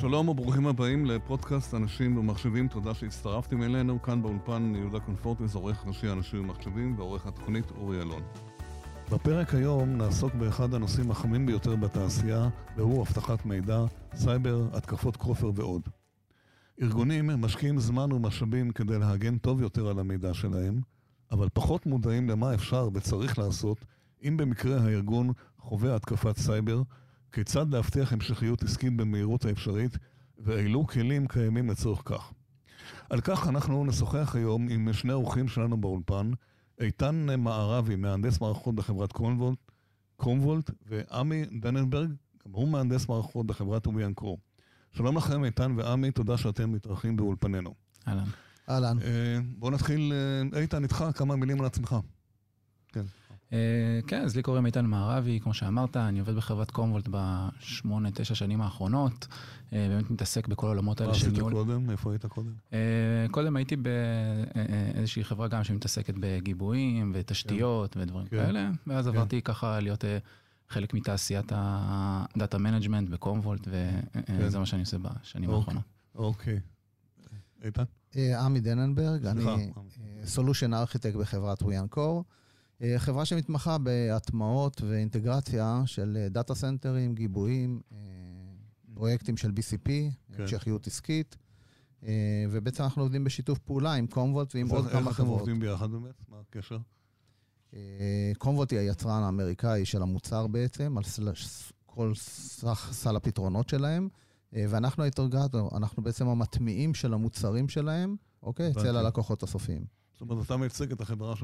שלום וברוכים הבאים לפודקאסט אנשים ומחשבים, תודה שהצטרפתם אלינו. כאן באולפן יהודה קונפורטס, עורך ראשי אנשים ומחשבים, ועורך התוכנית אורי אלון. בפרק היום נעסוק באחד הנושאים החמים ביותר בתעשייה, והוא אבטחת מידע, סייבר, התקפות כופר ועוד. ארגונים משקיעים זמן ומשאבים כדי להגן טוב יותר על המידע שלהם, אבל פחות מודעים למה אפשר וצריך לעשות אם במקרה הארגון חווה התקפת סייבר, כיצד להבטיח המשכיות עסקית במהירות האפשרית, ואילו כלים קיימים לצורך כך. על כך אנחנו נשוחח היום עם שני אורחים שלנו באולפן, איתן מערבי, מהנדס מערכות בחברת קומוולט, קומוולט ועמי דננברג, גם הוא מהנדס מערכות בחברת ווי אנקור. שלום לכם, איתן ועמי, תודה שאתם מתארחים באולפנינו. אהלן. אהלן. אה, בואו נתחיל, אה, איתן, איתך כמה מילים על עצמך. כן. אה, כן, אז לי קוראים איתן מערבי, כמו שאמרת, אני עובד בחברת קומוולט בשמונה, תשע שנים האחרונות. באמת מתעסק בכל העולמות האלה של ניהול. מה עשית קודם? איפה היית קודם? קודם הייתי באיזושהי חברה גם שמתעסקת בגיבויים ותשתיות כן. ודברים כן. כאלה, ואז כן. עברתי ככה להיות חלק מתעשיית ה data management בקומוולט, וזה מה שאני עושה בשנים אוקיי. האחרונות. אוקיי. איתן? עמי דננברג, אני solution architect בחברת ווי אנקור. אה, חברה שמתמחה בהטמעות ואינטגרציה של data center ים, גיבויים, אה, פרויקטים של BCP, כן. המשכיות עסקית, אה, ובעצם אנחנו עובדים בשיתוף פעולה עם קומוולט ועם עוד כמה חברות. איך אתם עובדים ביחד באמת? מה הקשר? קומוולט היא היצרן האמריקאי של המוצר בעצם, על כל סך סל הפתרונות שלהם, ואנחנו האינטרגטור, אנחנו בעצם המטמיעים של המוצרים שלהם, אוקיי? אצל הלקוחות הסופיים. זאת אומרת, אתה מייצג את החברה.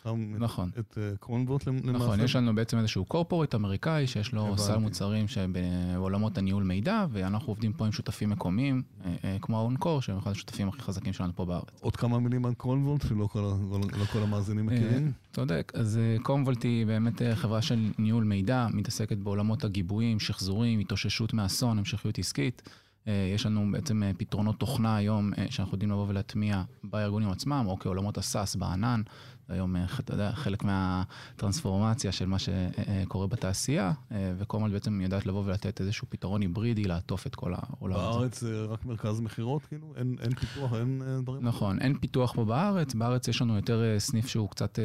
אתה נכון. את אה, קרונבוט למעשה? נכון, יש לנו בעצם איזשהו קורפורט אמריקאי, שיש לו סל מוצרים שבעולמות הניהול מידע, ואנחנו עובדים פה עם שותפים מקומיים, אה, אה, כמו האונקור, שהם אחד השותפים הכי חזקים שלנו פה בארץ. עוד כמה מילים על קרונבוט, שלא כל, לא כל המאזינים מכירים? צודק, אז קרונבוט היא באמת חברה של ניהול מידע, מתעסקת בעולמות הגיבויים, שחזורים, התאוששות מאסון, המשכיות עסקית. אה, יש לנו בעצם אה, פתרונות תוכנה היום אה, שאנחנו יודעים לבוא ולהטמיע בארגונים עצמם, או כעולמות ה SaaS בענן. היום, אתה יודע, חלק מהטרנספורמציה של מה שקורה בתעשייה, וקומוולט בעצם יודעת לבוא ולתת איזשהו פתרון היברידי לעטוף את כל העולם הזה. בארץ זה רק מרכז מכירות, כאילו? אין, אין פיתוח, אין דברים? נכון, אין פיתוח פה בארץ. בארץ יש לנו יותר סניף שהוא קצת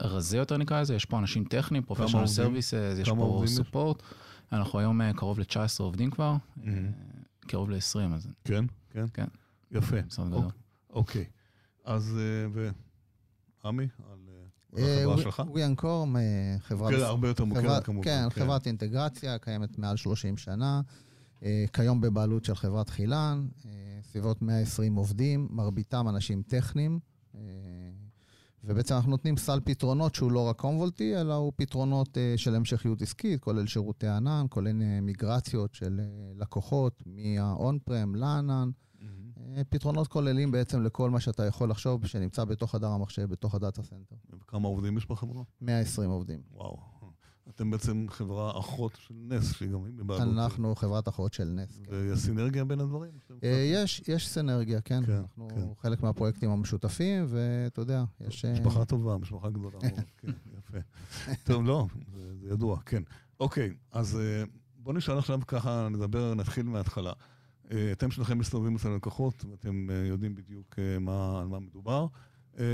רזה יותר נקרא לזה, יש פה אנשים טכניים, professional services, יש פה support. אנחנו היום קרוב ל-19 עובדים כבר. Mm-hmm. קרוב ל-20, אז... כן? כן? כן. יפה. אוקיי. אז, אה, ועמי, על אה, החברה שלך? אורי אנקור, חברת... כן, הרבה יותר מוכרת כמובן. כן, כן, חברת אינטגרציה, קיימת מעל 30 שנה. אה, כיום בבעלות של חברת חילן, סביבות 120 עובדים, מרביתם אנשים טכניים. ובעצם אנחנו נותנים סל פתרונות שהוא לא רק קומבולטי, אלא הוא פתרונות uh, של המשכיות עסקית, כולל שירותי ענן, כולל מיגרציות של uh, לקוחות מה-on-prem לענן. Mm-hmm. Uh, פתרונות כוללים בעצם לכל מה שאתה יכול לחשוב שנמצא בתוך חדר המחשב, בתוך ה data center. וכמה עובדים יש בחברה? 120 עובדים. וואו. אתם בעצם חברה אחות של נס, שהיא גם בבעלות. אנחנו חברת אחות של נס, כן. ויש סינרגיה בין הדברים? אה, יש, יש סינרגיה, כן. כן אנחנו כן. חלק מהפרויקטים המשותפים, ואתה יודע, יש... אה, משפחה טובה, משפחה גדולה מאוד, כן, יפה. טוב, לא, זה, זה ידוע, כן. אוקיי, אז אה, בואו נשאל עכשיו ככה, נדבר, נתחיל מההתחלה. אתם שלכם מסתובבים אצל לקוחות, ואתם יודעים בדיוק מה, על מה מדובר. אה,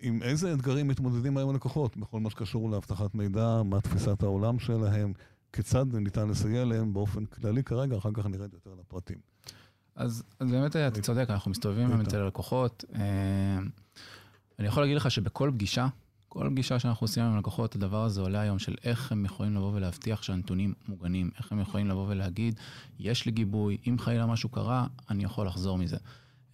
עם איזה אתגרים מתמודדים היום הלקוחות בכל מה שקשור לאבטחת מידע, מה תפיסת העולם שלהם, כיצד ניתן לסייע להם באופן כללי כרגע, אחר כך נרד יותר לפרטים. אז, אז באמת אתה צודק, אנחנו מסתובבים היום אצל הלקוחות. אה, אני יכול להגיד לך שבכל פגישה, כל פגישה שאנחנו עושים עם לקוחות, הדבר הזה עולה היום של איך הם יכולים לבוא ולהבטיח שהנתונים מוגנים, איך הם יכולים לבוא ולהגיד, יש לי גיבוי, אם חלילה משהו קרה, אני יכול לחזור מזה.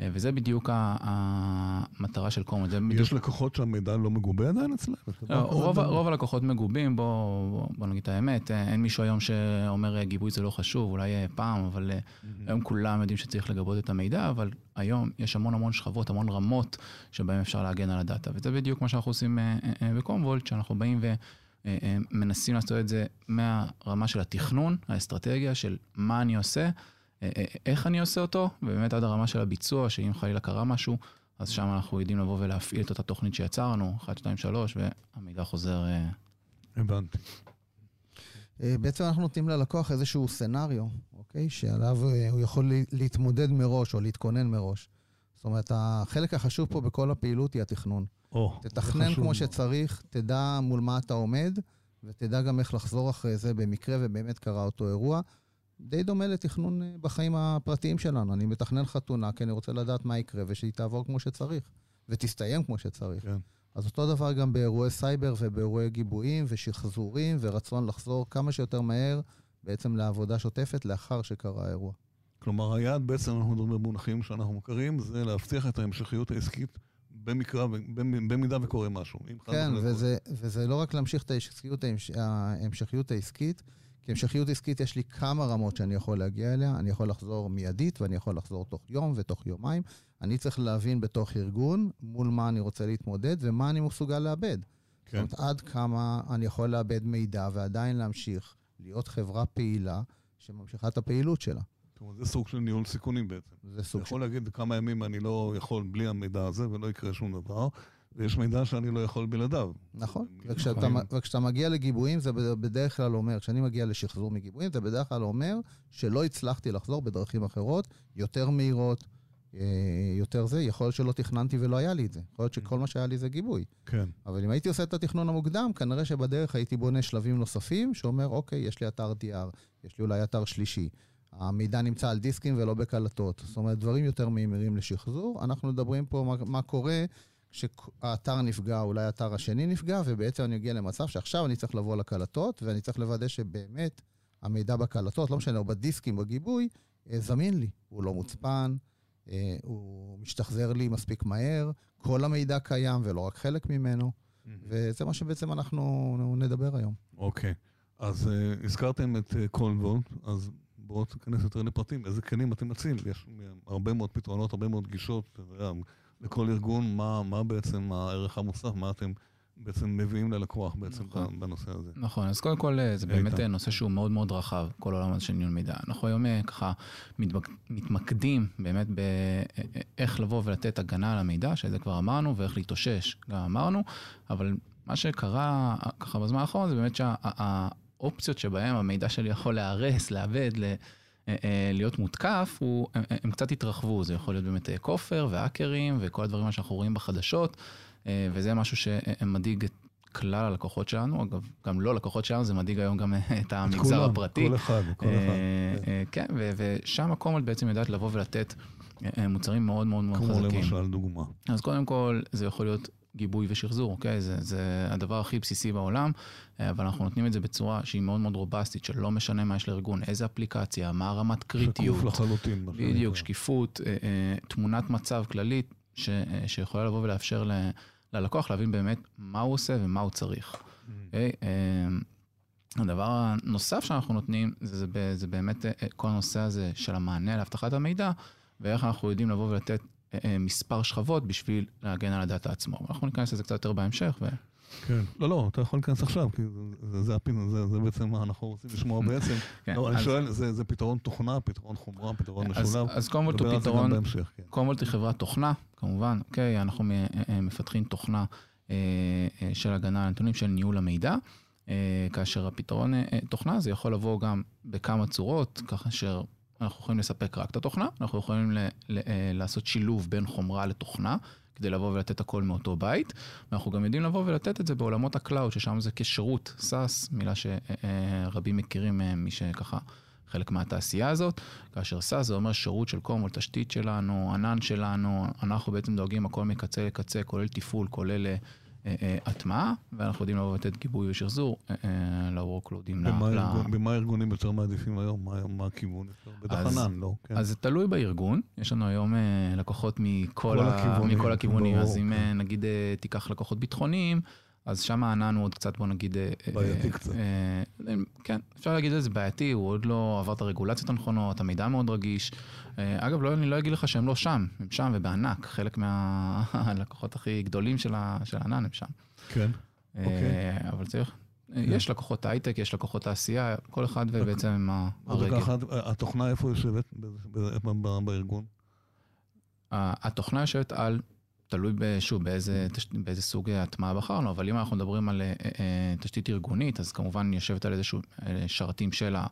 אה, וזה בדיוק המטרה של. בדיוק... יש לקוחות שהמידע לא מגובה עדיין אצלם? לא, רוב, רוב הלקוחות מגובים, בוא, בוא, בוא נגיד את האמת, אה, אין מישהו היום שאומר גיבוי זה לא חשוב, אולי פעם, אבל mm-hmm. היום כולם יודעים שצריך לגבות את המידע, אבל היום יש המון המון שכבות, המון רמות שבהן אפשר להגן על הדאטה, וזה בדיוק מה שאנחנו עושים בקומוולט, שאנחנו באים ומנסים לעשות את זה מהרמה של התכנון, האסטרטגיה של מה אני עושה. אה, אה, איך אני עושה אותו, ובאמת עד הרמה של הביצוע, שאם חלילה קרה משהו, אז שם אנחנו יודעים לבוא ולהפעיל את אותה תוכנית שיצרנו, 1, 2, 3, והמידע חוזר. אה, הבנתי. בעצם אנחנו נותנים ללקוח איזשהו סנאריו, אוקיי? שעליו הוא יכול להתמודד מראש או להתכונן מראש. זאת אומרת, החלק החשוב פה בכל הפעילות היא התכנון. או, תתכנן כמו שצריך, תדע מול מה אתה עומד, ותדע גם איך לחזור אחרי זה במקרה ובאמת קרה אותו אירוע. די דומה לתכנון אה, בחיים הפרטיים שלנו. אני מתכנן חתונה כי אני רוצה לדעת מה יקרה ושהיא תעבור כמו שצריך, ותסתיים כמו שצריך. כן. אז אותו דבר גם באירועי סייבר ובאירועי גיבויים ושחזורים ורצון לחזור כמה שיותר מהר בעצם לעבודה שוטפת לאחר שקרה האירוע. כלומר, היעד בעצם, אנחנו מדברים במונחים שאנחנו מוכרים, זה להבטיח את ההמשכיות העסקית במקרה, במידה וקורה משהו. כן, וזה, וזה לא רק להמשיך את ההמשכיות, ההמשכיות העסקית, כי המשכיות עסקית יש לי כמה רמות שאני יכול להגיע אליה. אני יכול לחזור מיידית ואני יכול לחזור תוך יום ותוך יומיים. אני צריך להבין בתוך ארגון מול מה אני רוצה להתמודד ומה אני מסוגל לאבד. כן. זאת אומרת, עד כמה אני יכול לאבד מידע ועדיין להמשיך להיות חברה פעילה שממשיכה את הפעילות שלה. כלומר, זה סוג של ניהול סיכונים בעצם. זה סוג של... יכול להגיד כמה ימים אני לא יכול בלי המידע הזה ולא יקרה שום דבר, ויש מידע שאני לא יכול בלעדיו. נכון, וכשאתה, וכשאתה מגיע לגיבויים, זה בדרך כלל אומר, כשאני מגיע לשחזור מגיבויים, זה בדרך כלל אומר שלא הצלחתי לחזור בדרכים אחרות, יותר מהירות, אה, יותר זה, יכול להיות שלא תכננתי ולא היה לי את זה. יכול להיות שכל מה שהיה לי זה גיבוי. כן. אבל אם הייתי עושה את התכנון המוקדם, כנראה שבדרך הייתי בונה שלבים נוספים, שאומר, אוקיי, יש לי אתר DR, יש לי אולי אתר שלישי. המידע נמצא על דיסקים ולא בקלטות. זאת אומרת, דברים יותר מהירים לשחזור. אנחנו מדברים פה מה, מה קורה כשהאתר נפגע, אולי האתר השני נפגע, ובעצם אני אגיע למצב שעכשיו אני צריך לבוא לקלטות, ואני צריך לוודא שבאמת המידע בקלטות, לא משנה, או בדיסקים, בגיבוי, אה, זמין לי. הוא לא מוצפן, אה, הוא משתחזר לי מספיק מהר, כל המידע קיים ולא רק חלק ממנו, וזה מה שבעצם אנחנו נדבר היום. אוקיי, okay. אז uh, הזכרתם את קולבולט, uh, אז בואו תיכנס יותר לפרטים, איזה כלים אתם מציעים? יש הרבה מאוד פתרונות, הרבה מאוד גישות, לכל ארגון, מה, מה בעצם הערך המוסף, מה אתם בעצם מביאים ללקוח בעצם נכון. בנושא הזה. נכון, אז קודם כל זה באמת איתן. נושא שהוא מאוד מאוד רחב, כל העולם הזה של ניהול מידע. אנחנו היום אה, ככה מתמקדים באמת באיך לבוא ולתת הגנה על המידע, שזה כבר אמרנו, ואיך להתאושש, גם אמרנו, אבל מה שקרה ככה בזמן האחרון זה באמת שהאופציות שבהם המידע שלי יכול להיהרס, לאבד, אה, אה, להיות מותקף, הוא, הם, הם קצת התרחבו, זה יכול להיות באמת אה, כופר והאקרים וכל הדברים שאנחנו רואים בחדשות, וזה משהו שמדאיג את כלל הלקוחות שלנו, אגב, גם לא לקוחות שלנו, זה מדאיג היום גם את המגזר כולם, הפרטי. כל אחד, כל אחד. כן, ושם הקומולד בעצם יודעת לבוא ולתת מוצרים מאוד מאוד מאוד חזקים. כמו למשל דוגמה. אז קודם כל, זה יכול להיות גיבוי ושחזור, אוקיי? זה, זה הדבר הכי בסיסי בעולם, אה, אבל אנחנו נותנים את זה בצורה שהיא מאוד מאוד רובסטית, שלא משנה מה יש לארגון, איזה אפליקציה, מה הרמת קריטיות. שקוף לחלוטין. בדיוק, שקיפות, אה, אה, תמונת מצב כללית, ש, שיכולה לבוא ולאפשר ל, ללקוח להבין באמת מה הוא עושה ומה הוא צריך. אוקיי? הדבר הנוסף שאנחנו נותנים, זה, זה, זה באמת כל הנושא הזה של המענה לאבטחת המידע, ואיך אנחנו יודעים לבוא ולתת אה, אה, מספר שכבות בשביל להגן על הדאטה עצמו. אנחנו ניכנס לזה קצת יותר בהמשך. ו... כן, לא, לא, אתה יכול להיכנס עכשיו, כי זה, זה הפין, זה, זה בעצם מה אנחנו רוצים לשמוע בעצם. כן, לא, אז, אני שואל, זה, זה פתרון תוכנה, פתרון חומרה, פתרון אז, משולב? אז קומבולט הוא פתרון, כן. קומבולט היא חברת תוכנה, כמובן, אוקיי, אנחנו אה, מפתחים תוכנה של הגנה על נתונים של ניהול המידע. כאשר הפתרון תוכנה זה יכול לבוא גם בכמה צורות, ככה אנחנו יכולים לספק רק את התוכנה, אנחנו יכולים ל, ל, אה, לעשות שילוב בין חומרה לתוכנה, כדי לבוא ולתת הכל מאותו בית, ואנחנו גם יודעים לבוא ולתת את זה בעולמות ה cloud, ששם זה כשירות, SaaS, מילה שרבים מכירים אה, מי שככה חלק מהתעשייה הזאת, כאשר SaaS זה אומר שירות של קומוולט, תשתית שלנו, ענן שלנו, אנחנו בעצם דואגים הכל מקצה לקצה, כולל תפעול, כולל אה, אה, אה, הטמעה, ואנחנו יודעים לבוא לתת גיבוי ושחזור אה, ל-workloadים. במה הארגונים יותר מעדיפים היום? מה הכיוון? בטח ענן, לא? כן. אז זה תלוי בארגון. יש לנו היום לקוחות מכל הכיוונים. אז אם כן. נגיד תיקח לקוחות ביטחוניים, אז שם הענן הוא עוד קצת, בוא נגיד... אה, בעייתי קצת. אה, אה, כן, אפשר להגיד את זה בעייתי, הוא עוד לא עבר את הרגולציות הנכונות, המידע מאוד רגיש. אגב, לא, אני לא אגיד לך שהם לא שם, הם שם ובענק, חלק מהלקוחות הכי גדולים של הענן הם שם. כן, אוקיי. אבל צריך... כן. יש לקוחות הייטק, יש לקוחות תעשייה, כל אחד ובעצם הרגל. התוכנה איפה יושבת בארגון? התוכנה יושבת על תלוי, שוב, באיזה, באיזה סוג הטמעה בחרנו, אבל אם אנחנו מדברים על תשתית ארגונית, אז כמובן יושבת על איזשהו שרתים של ה...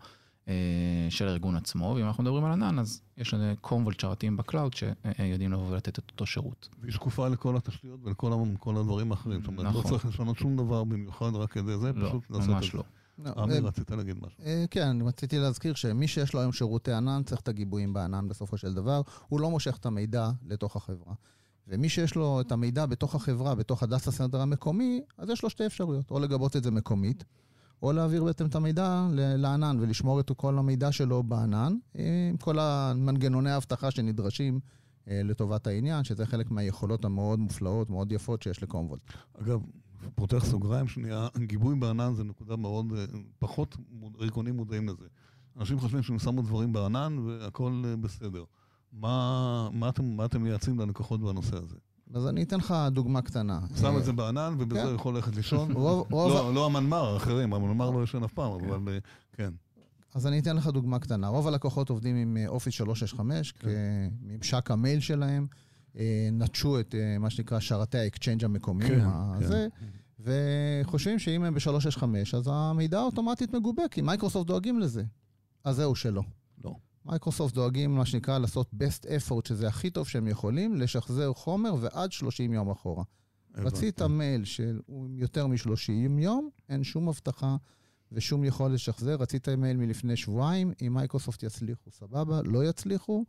אה, של הארגון עצמו, ואם אנחנו מדברים על ענן, אז יש לנו קומוולט שרתים ב cloud שיודעים לבוא ולתת את אותו שירות. והיא שקופה לכל התשתיות ולכל הדברים האחרים. זאת אומרת, לא נכון. צריך לשנות שום דבר במיוחד רק כדי זה, לא, פשוט לעשות את זה. לא, ממש לא. עמי, אה, רצית להגיד משהו. אה, כן, אני רציתי להזכיר שמי שיש לו היום שירותי ענן, צריך את הגיבויים בענן בסופו של דבר. הוא לא מושך את המידע לתוך החברה. ומי שיש לו את המידע בתוך החברה, בתוך ה data center המקומי, אז יש לו שתי אפשרויות, או לגבות את זה מקומית, או להעביר בעצם את המידע לענן ולשמור את כל המידע שלו בענן, עם כל המנגנוני האבטחה שנדרשים אה, לטובת העניין, שזה חלק מהיכולות המאוד מופלאות, מאוד יפות שיש לקומבולט. אגב, פותח סוגריים שנייה, גיבוי בענן זה נקודה מאוד, אה, פחות ארגונים מודעים לזה. אנשים חושבים שהם שמו דברים בענן והכל אה, בסדר. מה, מה, אתם, מה אתם מייעצים ללקוחות בנושא הזה? אז אני אתן לך דוגמה קטנה. שם את זה בענן, ובזה הוא כן. יכול ללכת לישון. לא, לא המנמ"ר, האחרים, המנמ"ר לא ישן אף פעם, כן. אבל כן. אז אני אתן לך דוגמה קטנה. רוב הלקוחות עובדים עם אופיס 365, כן. כממשק המייל שלהם, אה, נטשו את אה, מה שנקרא שרתי האקצ'יינג' המקומיים, הזה, וחושבים שאם הם ב-365, אז המידע אוטומטית מגובה, כי מייקרוסופט דואגים לזה. אז זהו שלא. מייקרוסופט דואגים, מה שנקרא, לעשות best effort, שזה הכי טוב שהם יכולים, לשחזר חומר ועד 30 יום אחורה. רצית מייל שהוא יותר מ-30 יום, אין שום הבטחה ושום יכולת לשחזר. רצית מייל מלפני שבועיים, אם מייקרוסופט יצליחו, סבבה, לא יצליחו,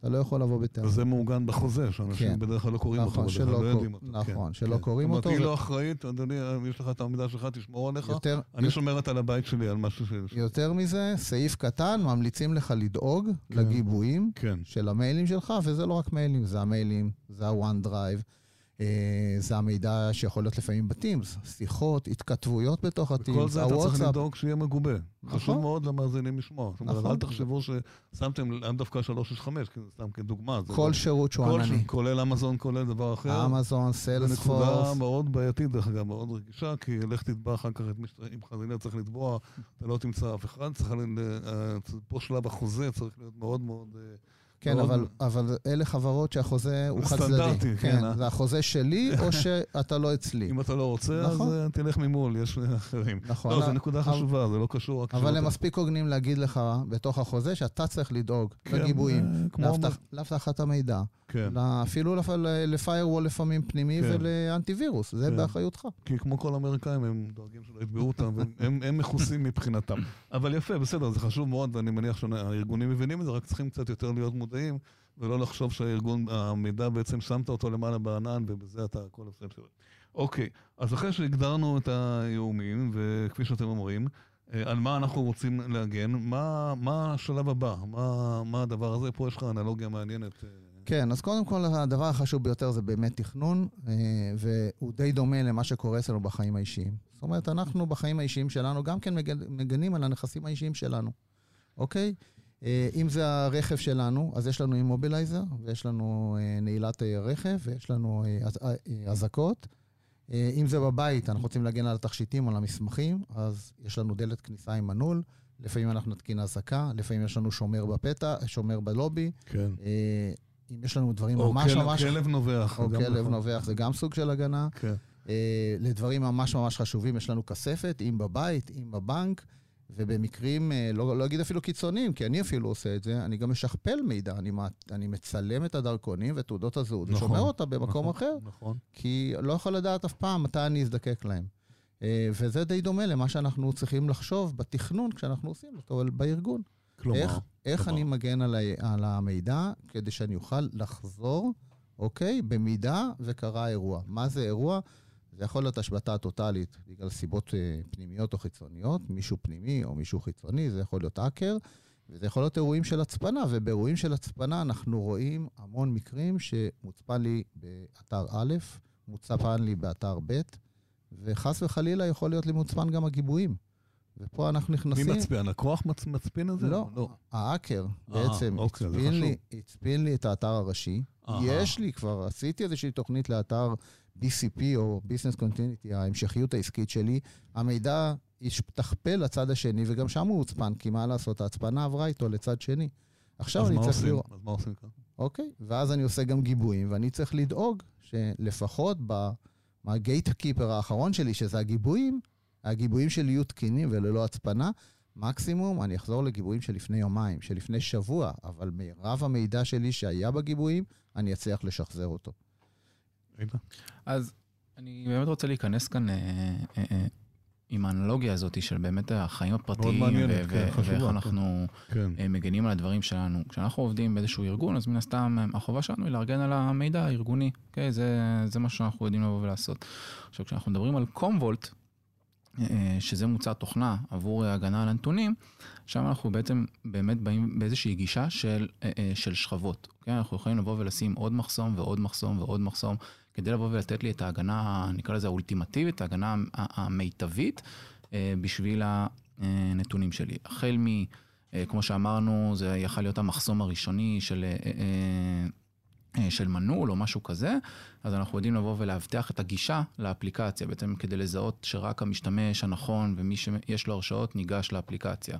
אתה לא יכול לבוא בטענה. וזה מעוגן בחוזה, שאנשים כן. בדרך כלל לא קוראים נכון, אותו, כלל לא יודעים אותו. נכון, כן. שלא כן. קוראים אותו. היא לא אחראית, אדוני, יש לך את המידע שלך, תשמור עליך. יותר, אני יותר, שומרת על הבית שלי, על משהו ש... יותר מזה, סעיף קטן, ממליצים לך לדאוג כן. לגיבויים כן. של המיילים שלך, וזה לא רק מיילים, זה המיילים, זה ה-OneDrive. אה, זה המידע שיכול להיות לפעמים ב Teams, שיחות, התכתבויות בתוך ה Teams, הוואטסאפ. כל זה אתה צריך לדאוג שיהיה מגובה. נכון. חשוב מאוד למאזינים לשמוע. זאת אומרת, נכון. אל תחשבו ששמתם לאו דווקא 365, סתם כדוגמה. כל שירות שהוא ענני. כולל אמזון, כולל דבר אחר. אמזון, סיילס פורס. זו נקודה מאוד בעייתית, דרך אגב, מאוד רגישה, כי לך תתבע אחר כך את מי אם חזינר צריך לתבוע, אתה לא תמצא אף אחד. צריך, אה, פה שלב החוזה צריך להיות מאוד מאוד... אה, כן, אבל, אבל אלה חברות שהחוזה הוא חד-צדדי. סטנדרטי, כן. כן זה החוזה שלי, או שאתה לא אצלי. אם אתה לא רוצה, נכון. אז תלך ממול, יש אחרים. נכון. לא, זו נקודה חשובה, זה לא קשור רק... אבל הם מספיק הוגנים להגיד לך בתוך החוזה שאתה צריך לדאוג כן, לגיבויים, לאבטחת המידע. כן. אפילו לפיירוול לפעמים פנימי כן. ולאנטיווירוס, זה כן. באחריותך. כי כמו כל האמריקאים, הם דואגים שלא יתבעו אותם, והם מכוסים מבחינתם. אבל יפה, בסדר, זה חשוב מאוד, ואני מניח שהארגונים מבינים את זה, רק צריכים קצת יותר להיות מודעים, ולא לחשוב שהארגון, המידע בעצם שמת אותו למעלה בענן, ובזה אתה הכל שלו. אוקיי, אז אחרי שהגדרנו את האיומים, וכפי שאתם אומרים, אה, על מה אנחנו רוצים להגן, מה, מה השלב הבא? מה, מה הדבר הזה? פה יש לך אנלוגיה מעניינת. אה, כן, אז קודם כל הדבר החשוב ביותר זה באמת תכנון, אה, והוא די דומה למה שקורה אצלנו בחיים האישיים. זאת אומרת, אנחנו בחיים האישיים שלנו גם כן מגנים על הנכסים האישיים שלנו, אוקיי? אה, אם זה הרכב שלנו, אז יש לנו אימובילייזר, ויש לנו אה, נעילת רכב, ויש לנו אזעקות. אם זה בבית, אנחנו רוצים להגן על התכשיטים או על המסמכים, אז יש לנו דלת כניסה עם מנעול. לפעמים אנחנו נתקין אזעקה, לפעמים יש לנו שומר בפתח, שומר בלובי. כן. אם יש לנו דברים או ממש כלב, ממש... או כלב נובח. או כלב נכון. נובח, זה גם סוג של הגנה. כן. אה, לדברים ממש ממש חשובים יש לנו כספת, אם בבית, אם בבנק, ובמקרים, אה, לא, לא אגיד אפילו קיצוניים, כי אני אפילו עושה את זה, אני גם משכפל מידע. אני, אני מצלם את הדרכונים ותעודות הזהות, נכון, ושומר אותה במקום נכון, אחר, נכון. כי לא יכול לדעת אף פעם מתי אני אזדקק להם. אה, וזה די דומה למה שאנחנו צריכים לחשוב בתכנון כשאנחנו עושים אותו בארגון. כלומר, איך, איך כלומר. אני מגן על, ה, על המידע כדי שאני אוכל לחזור, אוקיי, במידה וקרה אירוע. מה זה אירוע? זה יכול להיות השבתה טוטאלית בגלל סיבות אה, פנימיות או חיצוניות, מישהו פנימי או מישהו חיצוני, זה יכול להיות האקר, וזה יכול להיות אירועים של הצפנה, ובאירועים של הצפנה אנחנו רואים המון מקרים שמוצפן לי באתר א', מוצפן לי באתר ב', וחס וחלילה יכול להיות לי מוצפן גם הגיבויים. ופה אנחנו נכנסים... מי מצפין? הכוח מצ... מצפין את זה? לא, לא. האקר בעצם אוקיי, הצפין, לי, הצפין לי את האתר הראשי. אה, יש לי כבר, עשיתי איזושהי תוכנית לאתר BCP או Business Continuity, ההמשכיות העסקית שלי. המידע ישתכפל לצד השני, וגם שם הוא הוצפן, כי מה לעשות, ההצפנה עברה איתו לצד שני. עכשיו אני צריך לראות... אז מה עושים כאן? אוקיי? ואז אני עושה גם גיבויים, ואני צריך לדאוג שלפחות מהגייט קיפר האחרון שלי, שזה הגיבויים, הגיבויים שלי יהיו תקינים וללא הצפנה. מקסימום אני אחזור לגיבויים של לפני יומיים, של לפני שבוע, אבל מירב המידע שלי שהיה בגיבויים, אני אצליח לשחזר אותו. אז אני באמת רוצה להיכנס כאן אה, אה, אה, עם האנלוגיה הזאת של באמת החיים הפרטיים, כן, ואיך אנחנו כן. מגנים על הדברים שלנו. כשאנחנו עובדים באיזשהו ארגון, אז מן הסתם החובה שלנו היא לארגן על המידע הארגוני, אוקיי? זה, זה מה שאנחנו יודעים לבוא ולעשות. עכשיו, כשאנחנו מדברים על קומוולט, שזה מוצר תוכנה עבור הגנה על הנתונים, שם אנחנו בעצם באמת באים באיזושהי גישה של, של שכבות. Okay? אנחנו יכולים לבוא ולשים עוד מחסום ועוד מחסום ועוד מחסום, כדי לבוא ולתת לי את ההגנה, נקרא לזה האולטימטיבית, ההגנה המיטבית אה, בשביל הנתונים שלי. החל מ, אה, כמו שאמרנו, זה יכול להיות המחסום הראשוני של, אה, של מנעול או משהו כזה, אז אנחנו יודעים לבוא ולאבטח את הגישה לאפליקציה, בעצם כדי לזהות שרק המשתמש הנכון ומי שיש לו הרשאות ניגש לאפליקציה.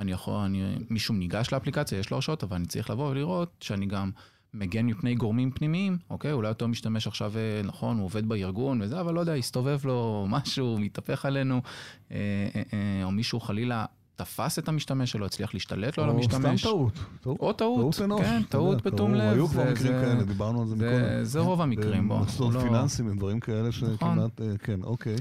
אני יכול, אני, מישהו ניגש לאפליקציה, יש לו הרשאות, אבל אני צריך לבוא ולראות שאני גם מגן מפני גורמים פנימיים, אוקיי? אולי אותו משתמש עכשיו, אה, נכון, הוא עובד בארגון וזה, אבל לא יודע, הסתובב לו משהו, מתהפך עלינו, אה, אה, אה, או מישהו חלילה תפס את המשתמש שלו, הצליח להשתלט לו על המשתמש. או סתם טעות. או טעות, כן, טעות בתום לב. היו כבר מקרים כאלה, דיברנו על זה מקודם. זה רוב המקרים, בוא. מסלול לא- פיננסים ודברים כאלה שכמעט, נכון. כן, אוקיי.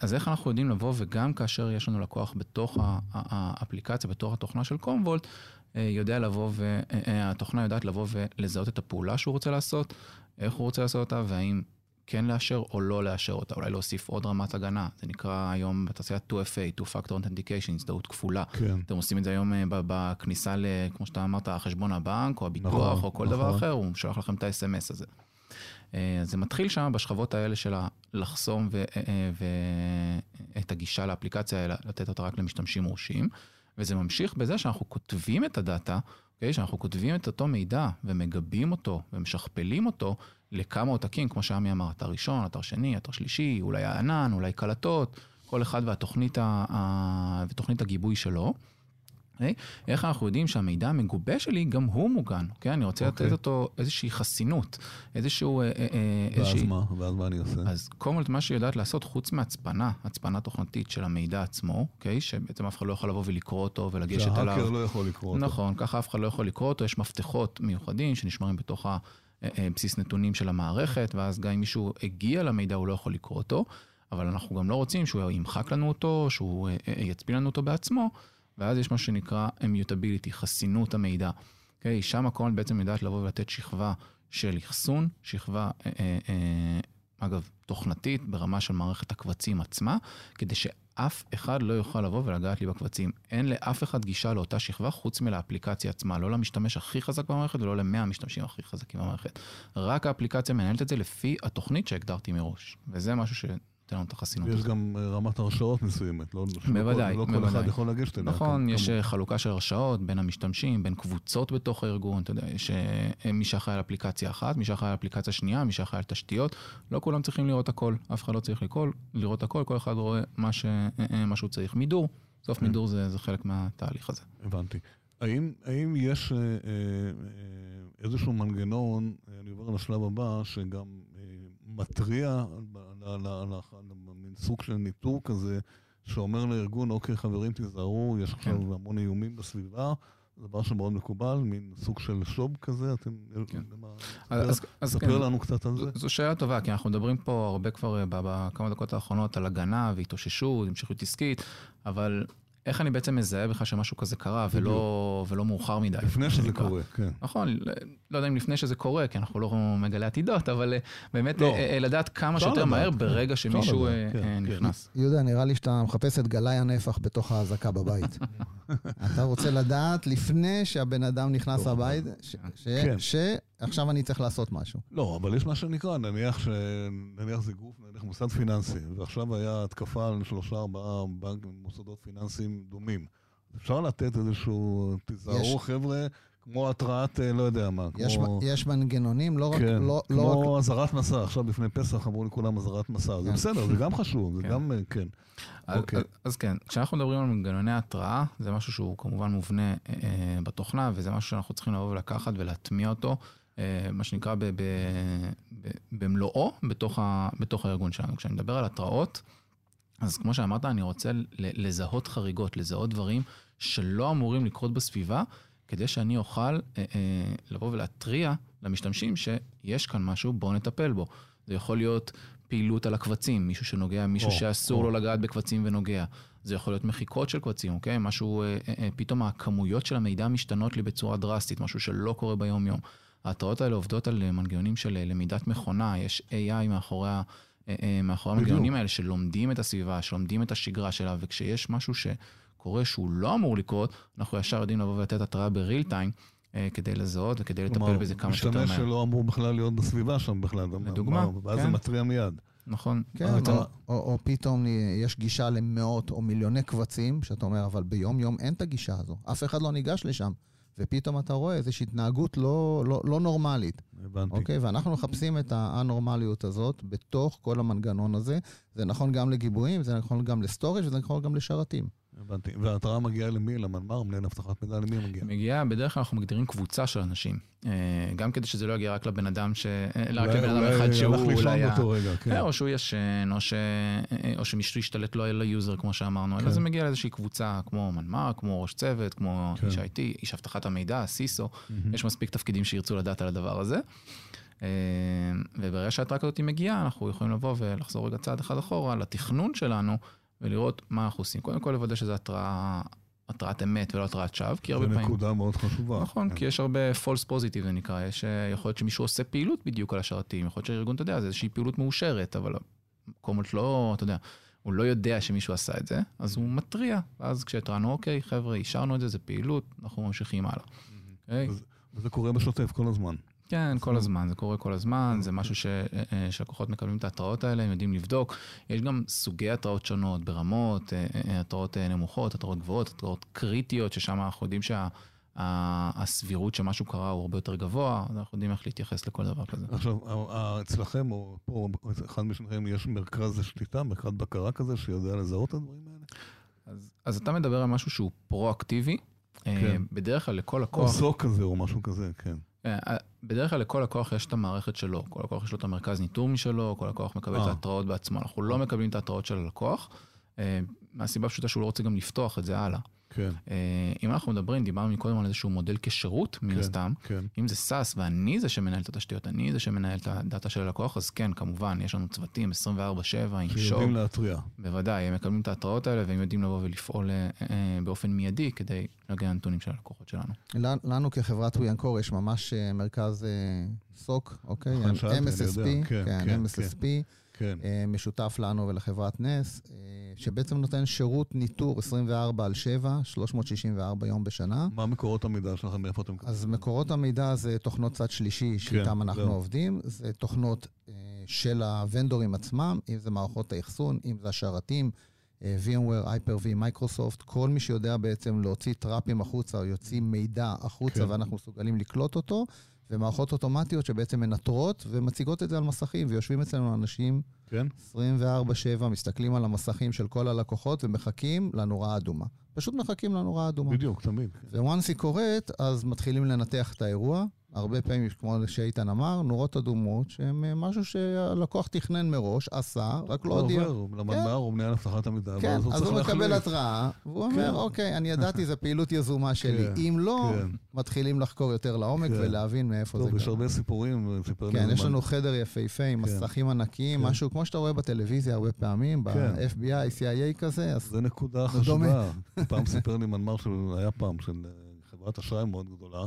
אז איך אנחנו יודעים לבוא, וגם כאשר יש לנו לקוח בתוך האפליקציה, בתוך התוכנה של קומוולט, אה, יודע לבוא, והתוכנה אה, אה, יודעת לבוא ולזהות את הפעולה שהוא רוצה לעשות, איך הוא רוצה לעשות אותה, והאם כן לאשר או לא לאשר אותה, אולי להוסיף עוד רמת הגנה, זה נקרא היום בתעשייה 2FA, 2-Factor Authentication, הזדהות כפולה. כן. אתם עושים את זה היום בכניסה, ל, כמו שאתה אמרת, חשבון הבנק, או הביטוח, נכון, או כל נכון. דבר אחר, הוא שולח לכם את ה-SMS הזה. אז זה מתחיל שם בשכבות האלה של לחסום ואת הגישה לאפליקציה, לתת אותה רק למשתמשים מורשים. וזה ממשיך בזה שאנחנו כותבים את הדאטה, okay, אוקיי? שאנחנו כותבים את אותו מידע ומגבים אותו ומשכפלים אותו לכמה עותקים, כמו שעמי אמר, אתר ראשון, אתר שני, אתר שלישי, אולי הענן, אולי קלטות, כל אחד והתוכנית ה... ותוכנית הגיבוי שלו. Okay? אוקיי? איך אנחנו יודעים שהמידע המגובה שלי גם הוא מוגן, okay? אוקיי? אני רוצה okay. לתת אוקיי. אותו איזושהי חסינות, איזשהו... אה, אה, אה, ואז איזושהי... מה? ואז מה אני עושה? אז קודם כל מה שהיא יודעת לעשות, חוץ מהצפנה, הצפנה תוכנתית של המידע עצמו, okay? שבעצם אף אחד לא יכול לבוא ולקרוא אותו ולגשת עליו. שההאקר לא יכול לקרוא אותו. נכון, ככה אף אחד לא יכול לקרוא אותו, יש מפתחות מיוחדים שנשמרים בתוך הבסיס נתונים של המערכת, ואז גם אם מישהו הגיע למידע הוא לא יכול לקרוא אותו, אבל אנחנו גם לא רוצים שהוא ימחק לנו אותו, שהוא יצפין לנו אותו בעצמו. ואז יש מה שנקרא immutability, חסינות המידע. Okay, אוקיי? שם הכל בעצם יודעת לבוא ולתת שכבה של אחסון, שכבה, אה, אה, אה, אגב, תוכנתית ברמה של מערכת הקבצים עצמה, כדי שאף אחד לא יוכל לבוא ולגעת לי בקבצים. אין לאף אחד גישה לאותה שכבה חוץ מלאפליקציה עצמה, לא למשתמש הכי חזק במערכת ולא למאה המשתמשים הכי חזקים במערכת. רק האפליקציה מנהלת את זה לפי התוכנית שהגדרתי מראש, וזה משהו ש... תן לנו את החסינות הזאת. יש גם אה, רמת הרשאות מסוימת, לא, בוודאי, לא כל אחד יכול לגשת אליה. נכון, יש. אה, חלוקה של הרשאות בין המשתמשים, בין קבוצות בתוך הארגון, אתה יודע, יש אה, מי שאחראי על אפליקציה אחת, מי שאחראי על אפליקציה שנייה, מי שאחראי על תשתיות, לא כולם צריכים לראות הכל, אף אחד לא צריך לקרוא, לראות הכל, כל אחד רואה מה, ש, מה שהוא צריך. מידור, בסוף כן. מידור זה, זה חלק מהתהליך הזה. הבנתי. האם, האם יש אה, אה, איזשהו מנגנון, אני עובר לשלב הבא, שגם אה, מתריע מין סוג של ניטור כזה, שאומר לארגון, אוקיי, חברים, תיזהרו, יש עכשיו כן. המון איומים בסביבה. זה דבר שמאוד מקובל, מין סוג של שוב כזה, אתם... כן. אז, אז כן, לנו קצת על זה. זו שאלה טובה, כי אנחנו מדברים פה הרבה כבר בכמה דקות האחרונות על הגנה והתאוששות, המשכיות עסקית, אבל איך אני בעצם מזהה בכלל שמשהו כזה קרה ולא, ולא מאוחר מדי? לפני שזה קורה, כן. נכון, לא יודע אם לפני שזה קורה, כי אנחנו לא מגלי עתידות, אבל אה, באמת לא. אה, אה, לדעת כמה שיותר מהר כן. ברגע שמישהו כן, כן. נכנס. יהודה, נראה לי שאתה מחפש את גלאי הנפח בתוך האזעקה בבית. אתה רוצה לדעת לפני שהבן אדם נכנס לבית, שעכשיו אני צריך לעשות משהו. לא, אבל יש מה שנקרא, נניח זה גוף, נניח מוסד פיננסי, ועכשיו היה התקפה על שלושה, ארבעה מוסדות פיננסיים דומים. אפשר לתת איזשהו, תיזהרו חבר'ה, כמו התרעת, אה, לא יודע מה, יש, כמו... יש מנגנונים, לא רק... כן, לא, כמו לא רק... אזהרת מסע, עכשיו לפני פסח אמרו לכולם אזהרת מסע, זה כן. בסדר, זה גם חשוב, זה כן. גם, אה, כן. אז, אוקיי. אז, אז כן, כשאנחנו מדברים על מנגנוני התראה, זה משהו שהוא כמובן מובנה אה, אה, בתוכנה, וזה משהו שאנחנו צריכים לבוא ולקחת ולהטמיע אותו, אה, מה שנקרא ב, ב, ב, במלואו בתוך, ה, בתוך הארגון שלנו. כשאני מדבר על התראות, אז כמו שאמרת, אני רוצה לזהות חריגות, לזהות דברים שלא אמורים לקרות בסביבה, כדי שאני אוכל אה, אה, לבוא ולהתריע למשתמשים שיש כאן משהו, בואו נטפל בו. זה יכול להיות פעילות על הקבצים, מישהו שנוגע, מישהו או, שאסור או. לו לגעת בקבצים ונוגע. זה יכול להיות מחיקות של קבצים, אוקיי? משהו, אה, אה, אה, פתאום הכמויות של המידע משתנות לי בצורה דרסטית, משהו שלא קורה ביום-יום. ההתראות האלה עובדות על מנגנונים של אה, למידת מכונה, יש AI מאחורי, ה- מאחורי בדיוק. המנגנונים האלה שלומדים את הסביבה, שלומדים את השגרה שלה, וכשיש משהו שקורה שהוא לא אמור לקרות, אנחנו ישר יודעים לבוא ולתת התראה בריל טיים, אה, כדי לזהות וכדי לטפל כלומר, בזה כמה שיותר משתמש מהר. שלא אמור בכלל להיות בסביבה שם בכלל. לדוגמה, ואז כן. זה מתריע מיד. נכון. כן, אתה- או, או, או פתאום יש גישה למאות או מיליוני קבצים, שאתה אומר, אבל ביום-יום אין את הגישה הזו. אף אחד לא ניגש לשם. ופתאום אתה רואה איזושהי התנהגות לא, לא, לא נורמלית, הבנתי. אוקיי? ואנחנו מחפשים את האנורמליות הזאת בתוך כל המנגנון הזה. זה נכון גם לגיבויים, זה נכון גם לסטורג' וזה נכון גם לשרתים. הבנתי. וההתראה מגיעה למי? למנמ"ר? מנהל אבטחת מידע? למי מגיעה? מגיעה, בדרך כלל אנחנו מגדירים קבוצה של אנשים. אה, גם כדי שזה לא יגיע רק לבן אדם ש... אה, לא רק אולי- לבן אדם אולי אחד שהוא הלך לישון אולי... ה- באותו רגע, כן. כן, או שהוא ישן, או, ש... אה, או שמישהו ישתלט לו על ה user, כמו שאמרנו, אלא כן. זה מגיע לאיזושהי קבוצה, כמו מנמ"ר, כמו ראש צוות, כמו כן. איש IT, איש אבטחת המידע, CISO, מהמם. יש מספיק תפקידים שירצו לדעת על הדבר הזה. אה, וברגע שההתראה כזאת מגיעה, אנחנו יכולים לבוא ולחזור רגע צעד אחד אחורה לתכנון שלנו, ולראות מה אנחנו עושים. קודם כל לוודא שזו התראה, התראת אמת ולא התראת שווא, כי הרבה זו פעמים... נקודה מאוד חשובה. נכון, כן. כי יש הרבה false positive זה נקרא, יש, אה, יכול להיות שמישהו עושה פעילות בדיוק על השרתים, יכול להיות שהארגון, אתה יודע, זה איזושהי פעילות מאושרת, אבל קומות לא, אתה יודע, הוא לא יודע שמישהו עשה את זה, אז הוא מתריע, ואז כשהתרענו, אוקיי, חבר'ה, אישרנו את זה, זה פעילות, אנחנו ממשיכים הלאה. אוקיי? אז- וזה קורה בשוטף כל הזמן. כן, כל הזמן, זה קורה כל הזמן, זה משהו ש- אה, שלקוחות מקבלים את ההתראות האלה, הם יודעים לבדוק. יש גם סוגי התראות שונות, ברמות, אה, אה, התראות אה, נמוכות, התראות גבוהות, התראות קריטיות, ששם אנחנו יודעים שהסבירות שמשהו קרה הוא הרבה יותר גבוה, אז אנחנו יודעים איך להתייחס לכל דבר כזה. עכשיו, אצלכם, או פה, אחד משניכם, יש מרכז שליטה, מרכז בקרה כזה, שיודע לזהות את הדברים האלה? אז, אז אתה מדבר על משהו שהוא פרואקטיבי. אה, כן. בדרך כלל לכל או לקוח, זו כזה, או משהו כזה, כן. בדרך כלל לכל לקוח יש את המערכת שלו, כל לקוח יש לו את המרכז ניטור משלו, כל לקוח מקבל את אה. ההתראות בעצמו, אנחנו לא מקבלים את ההתראות של הלקוח, אה, מהסיבה הפשוטה שהוא לא רוצה גם לפתוח את זה הלאה. כן, אה, אם אנחנו מדברים, דיברנו קודם על איזשהו מודל כשירות, מן כן. הסתם, כן. אם זה SaaS ואני זה שמנהל את התשתיות, אני זה שמנהל את הדאטה של הלקוח, אז כן, כמובן, יש לנו צוותים 24/7 עם שואו, שיודעים להתריע. בוודאי, הם מקבלים את ההתראות האלה והם יודעים לבוא ולפעול אה, אה, באופן מיידי כדי להגיע לנתונים של הלקוחות שלנו. לנו- כחברת We Ankor יש ממש מרכז אה, SOC, אוקיי? נכון, MSSP, יודע. כן, כן, כן, MSSP, כן. אה, משותף לנו ולחברת נס, אה, שבעצם נותן שירות ניטור 24 על 7, 364 יום בשנה. מה מקורות המידע שלכם, מאיפה אתם... אז מקורות המידע זה תוכנות צד שלישי שאיתם אנחנו זהו. עובדים, זה תוכנות אה, של הוונדורים עצמם, אם זה מערכות האחסון, אם זה השרתים, VMware, Hyper-V, מייקרוסופט, כל מי שיודע בעצם להוציא טראפים החוצה, או יוציא מידע החוצה, כן. ואנחנו מסוגלים לקלוט אותו, ומערכות אוטומטיות שבעצם מנטרות ומציגות את זה על מסכים, ויושבים אצלנו אנשים כן? 24/7, מסתכלים על המסכים של כל הלקוחות ומחכים לנורה האדומה. פשוט מחכים לנורה האדומה. בדיוק, תמיד. וואנס היא קורית, אז מתחילים לנתח את האירוע. הרבה פעמים, כמו שאיתן אמר, נורות אדומות, שהן אה, משהו שהלקוח תכנן מראש, עשה, רק לא הודיע. עובר למנמ"ר או מנהל אבטחת המידע, כן, הוא אז הוא מקבל. התראה, והוא כן. אומר, אוקיי, אני ידעתי, זו פעילות יזומה שלי. כן, אם לא, כן. מתחילים לחקור יותר לעומק כן. ולהבין מאיפה זה טוב, יש קרה. הרבה סיפורים, סיפר לי כן, יש. לנו חדר יפהפה עם כן. מסכים ענקיים, כן. משהו כמו שאתה רואה בטלוויזיה הרבה פעמים, כן. ב-FBI, CIA כזה, אז זה נקודה. חשובה. פעם סיפר לי מנמ"ר שהיה פעם של אה, חברת אשראי מאוד גדולה,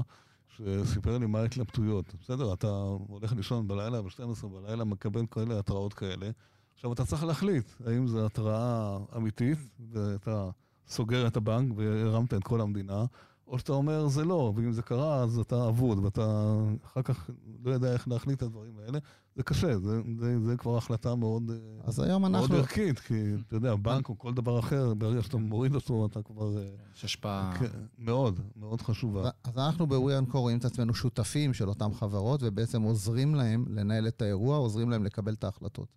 שסיפר לי מה ההתלבטויות. בסדר, אתה הולך לישון בלילה, ב-12 בלילה, מקבל כאלה התראות כאלה. עכשיו אתה צריך להחליט האם זו התראה אמיתית, ואתה סוגר את הבנק והרמת את כל המדינה, או שאתה אומר זה לא, ואם זה קרה אז אתה אבוד, ואתה אחר כך לא יודע איך להחליט את הדברים האלה. זה קשה, זה, זה, זה כבר החלטה מאוד, אז היום מאוד אנחנו... ערכית, כי אתה יודע, בנק או כל דבר אחר, ברגע שאתה מוריד אותו, אתה כבר... אה, יש השפעה... כן, מאוד, מאוד חשובה. אז אנחנו ב-WeOnCore רואים את עצמנו שותפים של אותן חברות, ובעצם עוזרים להם לנהל את האירוע, עוזרים להם לקבל את ההחלטות.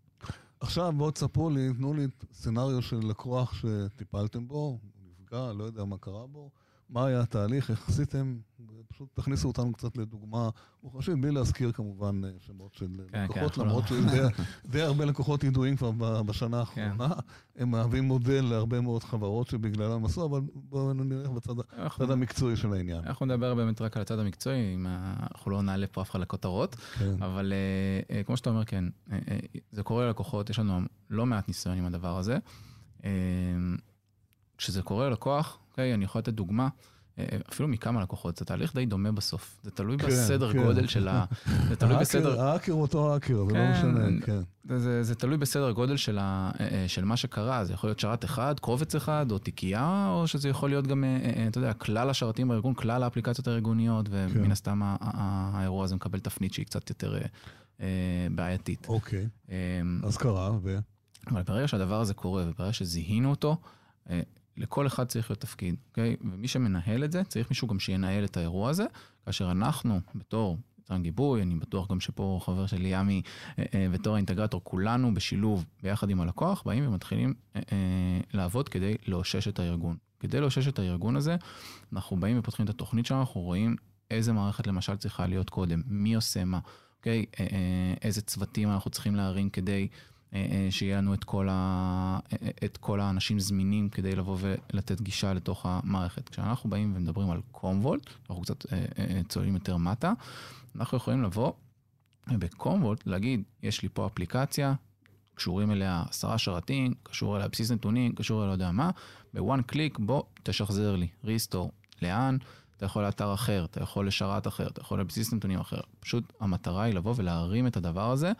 עכשיו בואו תספרו לי, תנו לי סצנריו של לקוח שטיפלתם בו, נפגע, לא יודע מה קרה בו, מה היה התהליך, איך עשיתם, פשוט תכניסו אותנו קצת לדוגמה מוחשית, בלי להזכיר כמובן אה, שמות של כן, לקוחות, כן, למרות אנחנו שיש די- די הרבה לקוחות ידועים כבר בשנה האחרונה, הם מהווים מודל להרבה מאוד חברות שבגללם עשו, אבל בואו נלך בצד אנחנו- המקצועי של העניין. אנחנו נדבר באמת רק על הצד המקצועי, אם אנחנו לא נעלה פה אף אחד לכותרות, כן. אבל אה, אה, כמו שאתה אומר, כן, אה, אה, זה קורה ללקוחות, יש לנו לא מעט ניסיון עם הדבר הזה. אה, כשזה קורה ללקוח, אוקיי, אני יכול לתת דוגמה, אה, אפילו מכמה לקוחות, זה תהליך די דומה בסוף. זה תלוי כן, בסדר כן. גודל של ה... זה תלוי בסדר... האקר הוא אותו האקר, זה לא כן, משנה, כן. זה, זה, זה תלוי בסדר גודל של, ה, אה, אה, של מה שקרה, זה יכול להיות שרת אחד, קובץ אחד, או תיקייה, או שזה יכול להיות גם, אה, אה, אתה יודע, כלל השרתים בארגון, כלל האפליקציות הארגוניות, ומן כן. הסתם האירוע הזה מקבל תפנית שהיא קצת יותר אה, אה, בעייתית. אוקיי, אה, אז קרה, ו... אבל ברגע שהדבר הזה קורה, וברגע שזיהינו אותו, אה, לכל אחד צריך להיות תפקיד, אוקיי? ומי שמנהל את זה, צריך מישהו גם שינהל את האירוע הזה, כאשר אנחנו, בתור יצרן גיבוי, אני בטוח גם שפה חבר שלי ימי, אה, אה, בתור האינטגרטור, כולנו בשילוב ביחד עם הלקוח, באים ומתחילים אה, לעבוד כדי לאושש את הארגון. כדי לאושש את הארגון הזה, אנחנו באים ופותחים את התוכנית שלנו, אנחנו רואים איזה מערכת למשל צריכה להיות קודם, מי עושה מה, אוקיי? איזה צוותים אנחנו צריכים להרים כדי שיהיה לנו את כל, ה... אה, את כל האנשים זמינים כדי לבוא ולתת גישה לתוך המערכת. כשאנחנו באים ומדברים על קומוולט, אנחנו קצת אה, אה, צוללים יותר מטה, אנחנו יכולים לבוא ובקומוולט להגיד, יש לי פה אפליקציה, קשורים אליה עשרה שרתים, קשור אליה בסיס נתונים, קשור אליה לא יודע מה, בוואן קליק בוא תשחזר לי, ריסטור, לאן? אתה יכול לאתר אחר, אתה יכול לשרת אחר, אתה יכול לבסיס נתונים אחר. פשוט המטרה היא לבוא ולהרים את הדבר הזה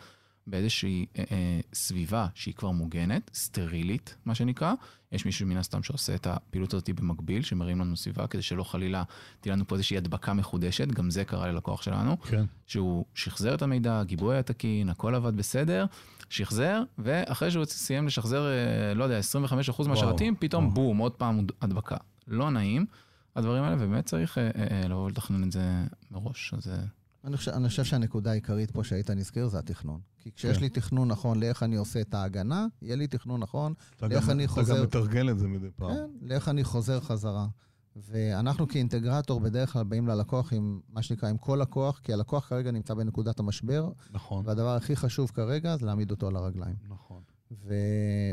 באיזושהי אה, אה, סביבה שהיא כבר מוגנת, סטרילית, מה שנקרא. יש מישהו מן הסתם שעושה את הפעילות הזאת במקביל, שמרים לנו סביבה כדי שלא חלילה תהיה לנו פה איזושהי הדבקה מחודשת, גם זה קרה ללקוח שלנו. כן. שהוא שחזר את המידע, הגיבוי היה תקין, הכל עבד בסדר, שחזר, ואחרי שהוא סיים לשחזר, אה, לא יודע, 25% מהשרתים, פתאום וואו. בום, עוד פעם הדבקה. לא נעים, הדברים האלה, ובאמת צריך אה, אה, לבוא ולתכנן את זה מראש. אז אה, אני חושב, אני חושב שהנקודה העיקרית פה שהיית נזכיר זה התכנון. כי כשיש כן. לי תכנון נכון לאיך אני עושה את ההגנה, יהיה לי תכנון נכון אתה לאיך גם- אני אתה חוזר- גם מתרגל את זה מדי פעם. כן, לאיך אני חוזר חזרה. ואנחנו כאינטגרטור בדרך כלל באים ללקוח עם מה שנקרא, עם כל לקוח, כי הלקוח כרגע נמצא בנקודת המשבר, נכון, והדבר הכי חשוב כרגע זה להעמיד אותו על הרגליים. נכון. ו...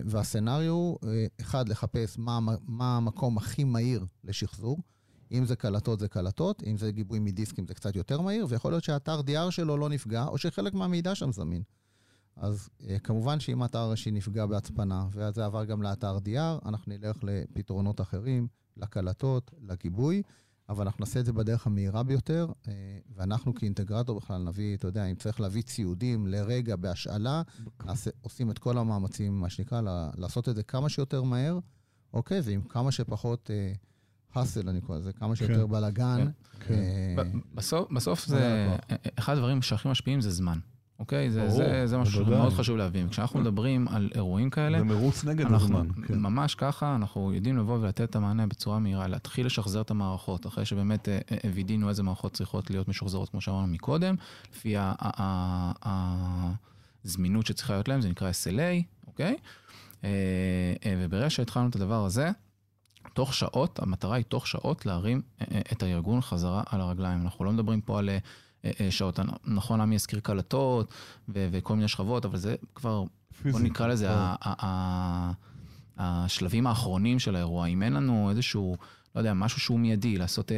והסצנריו הוא, אה, אחד, לחפש מה, מה המקום הכי מהיר לשחזור. אם זה קלטות זה קלטות, אם זה גיבוי מדיסקים זה קצת יותר מהיר, ויכול להיות שהאתר DR שלו לא נפגע, או שחלק מהמידע שם זמין. אז אה, כמובן שאם האתר הראשי נפגע בהצפנה, ואז זה עבר גם לאתר DR, אנחנו נלך לפתרונות אחרים, לקלטות, לגיבוי, אבל אנחנו נעשה את זה בדרך המהירה ביותר, אה, ואנחנו כאינטגרטור בכלל נביא, אתה יודע, אם צריך להביא ציודים לרגע בהשאלה, נעשה, עושים את כל המאמצים, מה שנקרא, לעשות את זה כמה שיותר מהר, אוקיי? ועם כמה שפחות אה, האסל, אני קורא לזה, כמה שיותר בלאגן. כן. אה, ב- בסוף, בסוף זה, הלקוח? אחד הדברים שהכי משפיעים זה זמן. אוקיי? זה, ברור, זה, זה משהו בוודאי. שמאוד חשוב להבין. כשאנחנו מדברים על אירועים כאלה, זה מרוץ נגד אנחנו הזמן. כן. ממש ככה, אנחנו יודעים לבוא ולתת את המענה בצורה מהירה, להתחיל לשחזר את המערכות, אחרי שבאמת אה, אה, וידאנו איזה מערכות צריכות להיות משוחזרות, כמו שאמרנו מקודם, לפי הזמינות שצריכה להיות להם, זה נקרא SLA, אוקיי? אה, אה, וברגע שהתחלנו את הדבר הזה, תוך שעות, המטרה היא תוך שעות להרים אה, אה, את הארגון חזרה על הרגליים. אנחנו לא מדברים פה על אה, שעות, נכון, עמי הזכיר קלטות ו- וכל מיני שכבות, אבל זה כבר בוא. נקרא לזה ה- השלבים האחרונים של האירוע. אם אין לנו איזשהו, לא יודע, משהו שהוא מיידי, לעשות,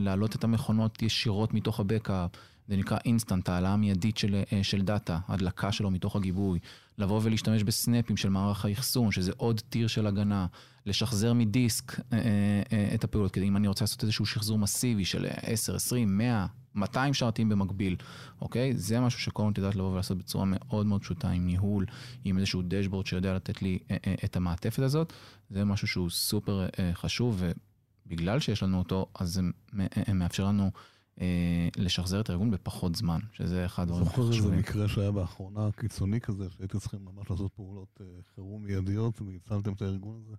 להעלות את המכונות ישירות מתוך ה backup, זה נקרא אינסטנט, העלאה מיידית של, של דאטה, הדלקה שלו מתוך הגיבוי, לבוא ולהשתמש בסנאפים של מערך האחסון, שזה עוד tier של הגנה, לשחזר מדיסק אה, אה, אה, את הפעולות, כדי אם אני רוצה לעשות איזשהו שחזור מסיבי של 10, 20, 100, 200 שרתים במקביל, אוקיי? זה משהו שקורנט יודעת לבוא ולעשות בצורה מאוד מאוד פשוטה, עם ניהול, עם איזשהו dashboard שיודע לתת לי את המעטפת הזאת. זה משהו שהוא סופר חשוב, בגלל שיש לנו אותו, אז זה מאפשר לנו לשחזר את הארגון בפחות זמן, שזה אחד הדברים הכי חשובים. זוכר איזה מקרה שהיה באחרונה קיצוני כזה, שהייתם צריכים ממש לעשות פעולות אה, חירום מיידיות, והצלתם את הארגון הזה?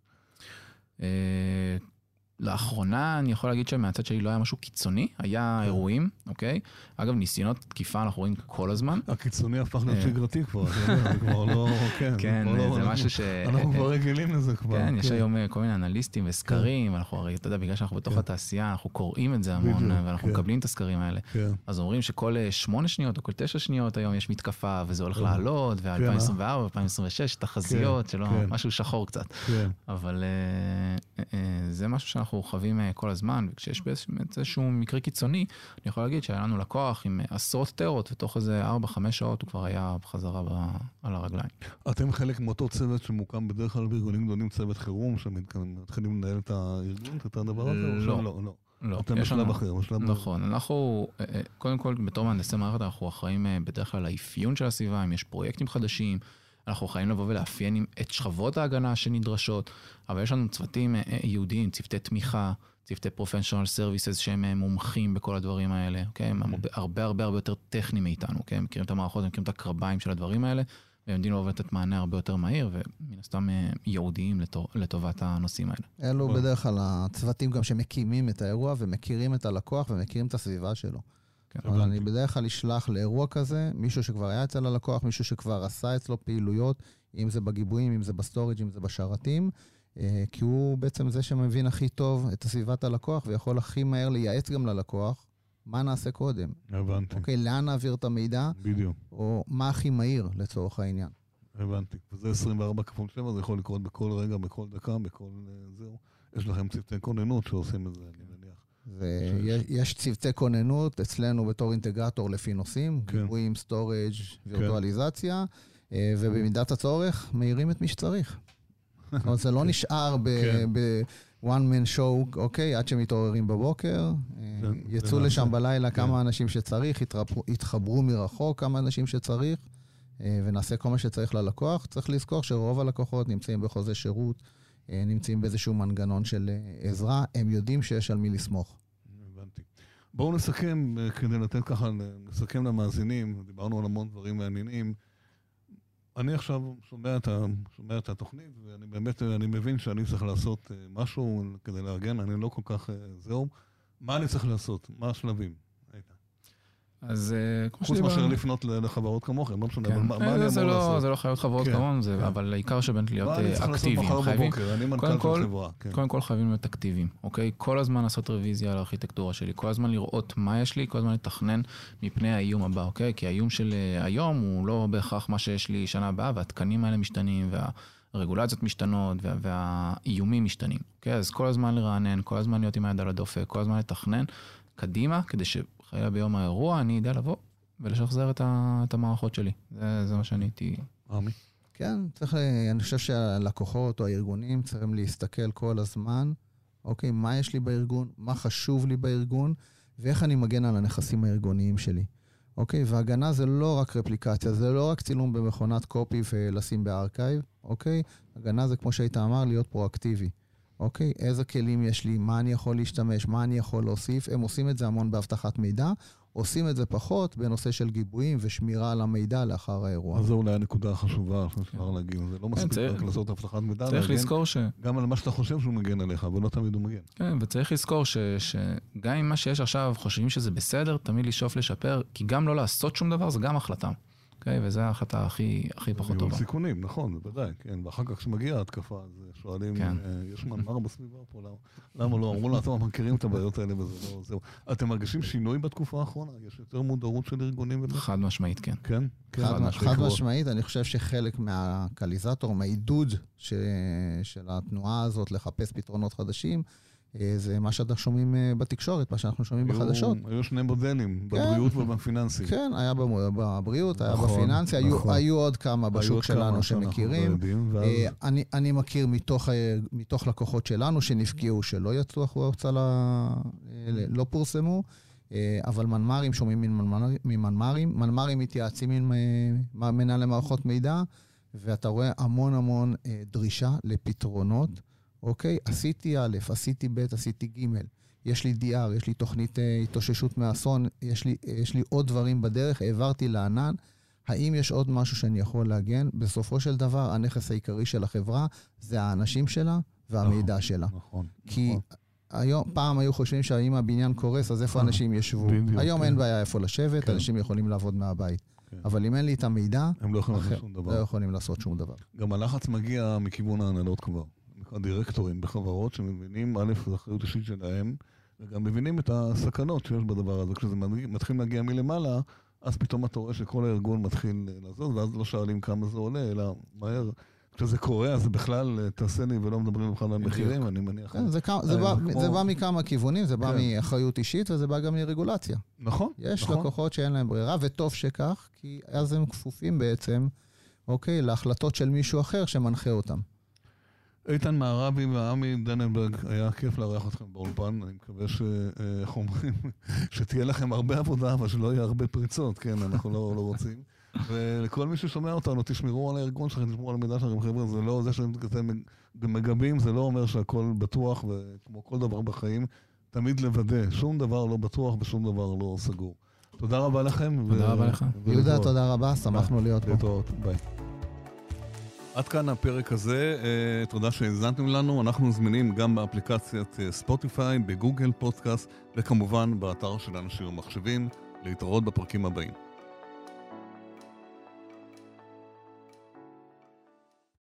לאחרונה אני יכול להגיד שמהצד שלי לא היה משהו קיצוני, היה כן. אירועים, אוקיי? אגב, ניסיונות תקיפה אנחנו רואים כל הזמן. הקיצוני הפך להיות אה. שגרתי כבר, אתה יודע, כבר לא, כן. כן, זה משהו ש... אנחנו כבר רגילים לזה כבר. כן, יש כן. היום אה, כל מיני אנליסטים וסקרים, אנחנו הרי, אתה יודע, בגלל שאנחנו בתוך התעשייה, אנחנו קוראים את זה המון, ואנחנו מקבלים את הסקרים האלה. אז אומרים שכל אה, שמונה שניות או כל תשע שניות היום יש מתקפה, וזה הולך לעלות, ו-2024, 2026, תחזיות, שלא, משהו שחור קצת. אבל זה משהו שאנחנו... שאנחנו חווים אה, כל הזמן, וכשיש איזשהו מקרה קיצוני, אני יכול להגיד שהיה לנו לקוח עם אה, עשרות טרות, ותוך איזה 4-5 שעות הוא כבר היה בחזרה ב... על הרגליים. אתם חלק מאותו צוות שמוקם בדרך כלל בארגונים גדולים, צוות חירום, שמתחילים לנהל את הארגון, את הדבר הזה? לא, לא. לא. לא, אתם בשלב אחר, בשלב... נכון, אנחנו, אה, קודם כל, בתור מהנדסי מערכת, אנחנו אחראים בדרך כלל לאפיון של הסביבה, אם יש פרויקטים חדשים, אנחנו יכולים לבוא ולאפיין את שכבות ההגנה שנדרשות, אבל יש לנו צוותים אה, ייעודיים, צוותי תמיכה, צוותי professional services שהם אה, מומחים בכל הדברים האלה, אוקיי? הם הרבה הרבה הרבה הרבה יותר טכניים מאיתנו, אוקיי? הם מכירים את המערכות, הם מכירים את הקרביים של הדברים האלה, והם יודעים לבוא לתת מענה הרבה יותר מהיר, ומן הסתם אה, ייעודיים לטובת הנושאים האלה. אלו בדרך כלל הצוותים גם שמקימים את האירוע ומכירים את הלקוח ומכירים את הסביבה שלו. כן, אבל אני בדרך כלל אשלח לאירוע כזה, מישהו שכבר היה אצל הלקוח, מישהו שכבר עשה אצלו פעילויות, אם זה בגיבויים, אם זה ב storage, אם זה בשרתים, אה, כי הוא בעצם זה שמבין הכי טוב את סביבת הלקוח ויכול הכי מהר לייעץ גם ללקוח. מה נעשה קודם? הבנתי. אוקיי, לאן נעביר את המידע? בדיוק. או מה הכי מהיר לצורך העניין. הבנתי. וזה 24 כפול 7, זה יכול לקרות בכל רגע, בכל דקה, בכל אה, זהו. יש לכם צוותי כוננות שעושים את זה, ויש צוותי כוננות אצלנו בתור אינטגרטור לפי נושאים, כן. גיבויים, storage, וירטואליזציה, כן. ובמידת הצורך, מעירים את מי שצריך. זאת אומרת, זה לא נשאר ב-one כן. man show, אוקיי, עד שמתעוררים בבוקר, כן, יצאו לשם בלילה כמה כן. אנשים שצריך, יתחברו מרחוק כמה אנשים שצריך, אה, ונעשה כל מה שצריך ללקוח. צריך לזכור שרוב הלקוחות נמצאים בחוזה שירות, אה, נמצאים באיזשהו מנגנון של אה, עזרה, הם יודעים שיש על מי לסמוך. בואו נסכם, אה, כדי לתת ככה, נסכם למאזינים, דיברנו על המון דברים מעניינים. אני עכשיו שומע את, ה, שומע את התוכנית, ואני באמת, אני מבין שאני צריך לעשות משהו כדי לארגן, אני לא כל כך זהו. מה אני צריך לעשות? מה השלבים? אז אה, כמו שדיברנו... חוץ מאשר לפנות לחברות כמוכם, לא משנה, אבל מה אה, אני אמור לא- לעשות? זה לא חייב להיות חברות כן, כמונו, כן. אבל העיקר שבאמת להיות אקטיביים. מה אני צריך לעשות מחר בבוקר? אני מנכ"ל של חברה. כן. קודם כל חייבים להיות אקטיביים, אוקיי? כל הזמן לעשות רוויזיה על הארכיטקטורה שלי, כל הזמן לראות מה יש לי, כל הזמן לתכנן מפני האיום הבא, אוקיי? כי האיום של אה, היום הוא לא בהכרח מה שיש לי שנה הבאה, והתקנים האלה משתנים, והרגולציות משתנות, והאיומים משתנים, אוקיי? אז כל הזמן לרענן, כל הזמן להיות עם היד על הדופק, כל הזמן לתכנן קדימה, כדי שחלילה ביום האירוע אני אדע לבוא ולשחזר את, ה, את המערכות שלי. זה, זה מה שאני הייתי... עמי. כן, צריך, אני חושב שהלקוחות או הארגונים צריכים להסתכל כל הזמן, אוקיי, מה יש לי בארגון, מה חשוב לי בארגון, ואיך אני מגן על הנכסים הארגוניים שלי. אוקיי? והגנה זה לא רק רפליקציה, זה לא רק צילום במכונת קופי ולשים בארכייב, אוקיי? הגנה זה, כמו שהיית אמר, להיות פרואקטיבי. אוקיי? איזה כלים יש לי, מה אני יכול להשתמש, מה אני יכול להוסיף. הם עושים את זה המון באבטחת מידע, עושים את זה פחות בנושא של גיבויים ושמירה על המידע לאחר האירוע. אז זו אולי הנקודה החשובה, אפשר להגיד. זה לא מספיק רק לעשות אבטחת מידע, צריך לזכור ש... גם על מה שאתה חושב שהוא מגן עליך, אבל לא תמיד הוא מגן. כן, וצריך לזכור שגם אם מה שיש עכשיו חושבים שזה בסדר, תמיד לשאוף לשפר, כי גם לא לעשות שום דבר זה גם החלטה. אוקיי? וזו ההחלטה הכי, הכי פחות טובה. ניהול סיכונים, נכון, בוודאי, כן. ואחר כך כשמגיעה ההתקפה, אז שואלים, כן. אה, יש מנמר בסביבה פה, למה, למה לא? אמרו לה, אתם מכירים את הבעיות האלה וזה לא, זהו. אתם מרגישים שינוי בתקופה האחרונה? יש יותר מודעות של ארגונים? חד משמעית, כן. כן? כן חד, חד משמעית, אני חושב שחלק מהקליזטור, מהעידוד של התנועה הזאת לחפש פתרונות חדשים, זה מה שאתם שומעים אה, בתקשורת, מה שאנחנו שומעים היו, בחדשות. היו שני מודלים, כן, בבריאות ובפיננסי. כן, היה בבריאות, היה נכון, בפיננסי, נכון. היו, היו עוד כמה בשוק שלנו לא שמכירים. יודעים, ואז... אה, אני, אני מכיר מתוך, מתוך לקוחות שלנו שנפגעו, שלא יצאו החוצה, לא פורסמו. אבל מנמ"רים שומעים ממנמ"רים, מנמ"רים מתייעצים עם מנהלי מערכות מידע, ואתה רואה המון המון דרישה לפתרונות. אוקיי? עשיתי א', עשיתי ב', עשיתי ג', יש לי DR, יש לי תוכנית אה, התאוששות מאסון, יש לי, יש לי עוד דברים בדרך, העברתי לענן. האם יש עוד משהו שאני יכול להגן? בסופו של דבר, הנכס העיקרי של החברה זה האנשים שלה והמידע נכון, שלה. נכון. כי נכון. היום, פעם היו חושבים שאם הבניין קורס, אז איפה אה, אנשים ישבו? בדיוק, היום כן. אין בעיה איפה לשבת, כן. אנשים יכולים לעבוד מהבית. כן. אבל אם אין לי את המידע, הם לא יכולים אחר- לעשות שום לא דבר. יכולים לעשות שום דבר. גם הלחץ מגיע מכיוון ההנהלות כבר. נקרא דירקטורים בחברות שמבינים, א', זו אחריות אישית שלהם, וגם מבינים את הסכנות שיש בדבר הזה. כשזה מתחיל להגיע מלמעלה, אז פתאום אתה רואה שכל הארגון מתחיל לזוז, ואז לא שואלים כמה זה עולה, אלא מהר. כשזה קורה, אז בכלל אה, תעשה לי ולא מדברים בכלל על. מחירים, אני מניח. כן, זה, כמה- זה, אה, בא, כמו- זה בא מכמה כיוונים, זה בא כן. מאחריות אישית וזה בא גם מרגולציה. נכון, יש נכון. לקוחות שאין להם ברירה, וטוב שכך, כי אז הם כפופים בעצם, אוקיי, להחלטות של מישהו אחר שמנחה אותם. איתן מערבי ועמי דננברג, היה כיף לארח אתכם באולפן, אני מקווה ש... אה, איך אומרים? שתהיה לכם הרבה עבודה, אבל שלא יהיה הרבה פריצות, כן, אנחנו לא, לא רוצים. ולכל מי ששומע אותנו, תשמרו על הארגון שלכם, תשמרו על המידע שלכם, חבר'ה, זה לא זה שאתם מגבים, זה לא אומר שהכל בטוח, וכמו כל דבר בחיים, תמיד לוודא, שום דבר לא בטוח ושום דבר לא סגור. תודה רבה לכם. תודה רבה לך. יהודה. תודה רבה, שמחנו להיות פה. להתראות, ביי. עד כאן הפרק הזה, אה, תודה שהאזנתם לנו, אנחנו זמינים גם באפליקציית אה, ספוטיפיי, בגוגל פודקאסט, וכמובן באתר של אנשים ומחשבים, להתראות בפרקים הבאים.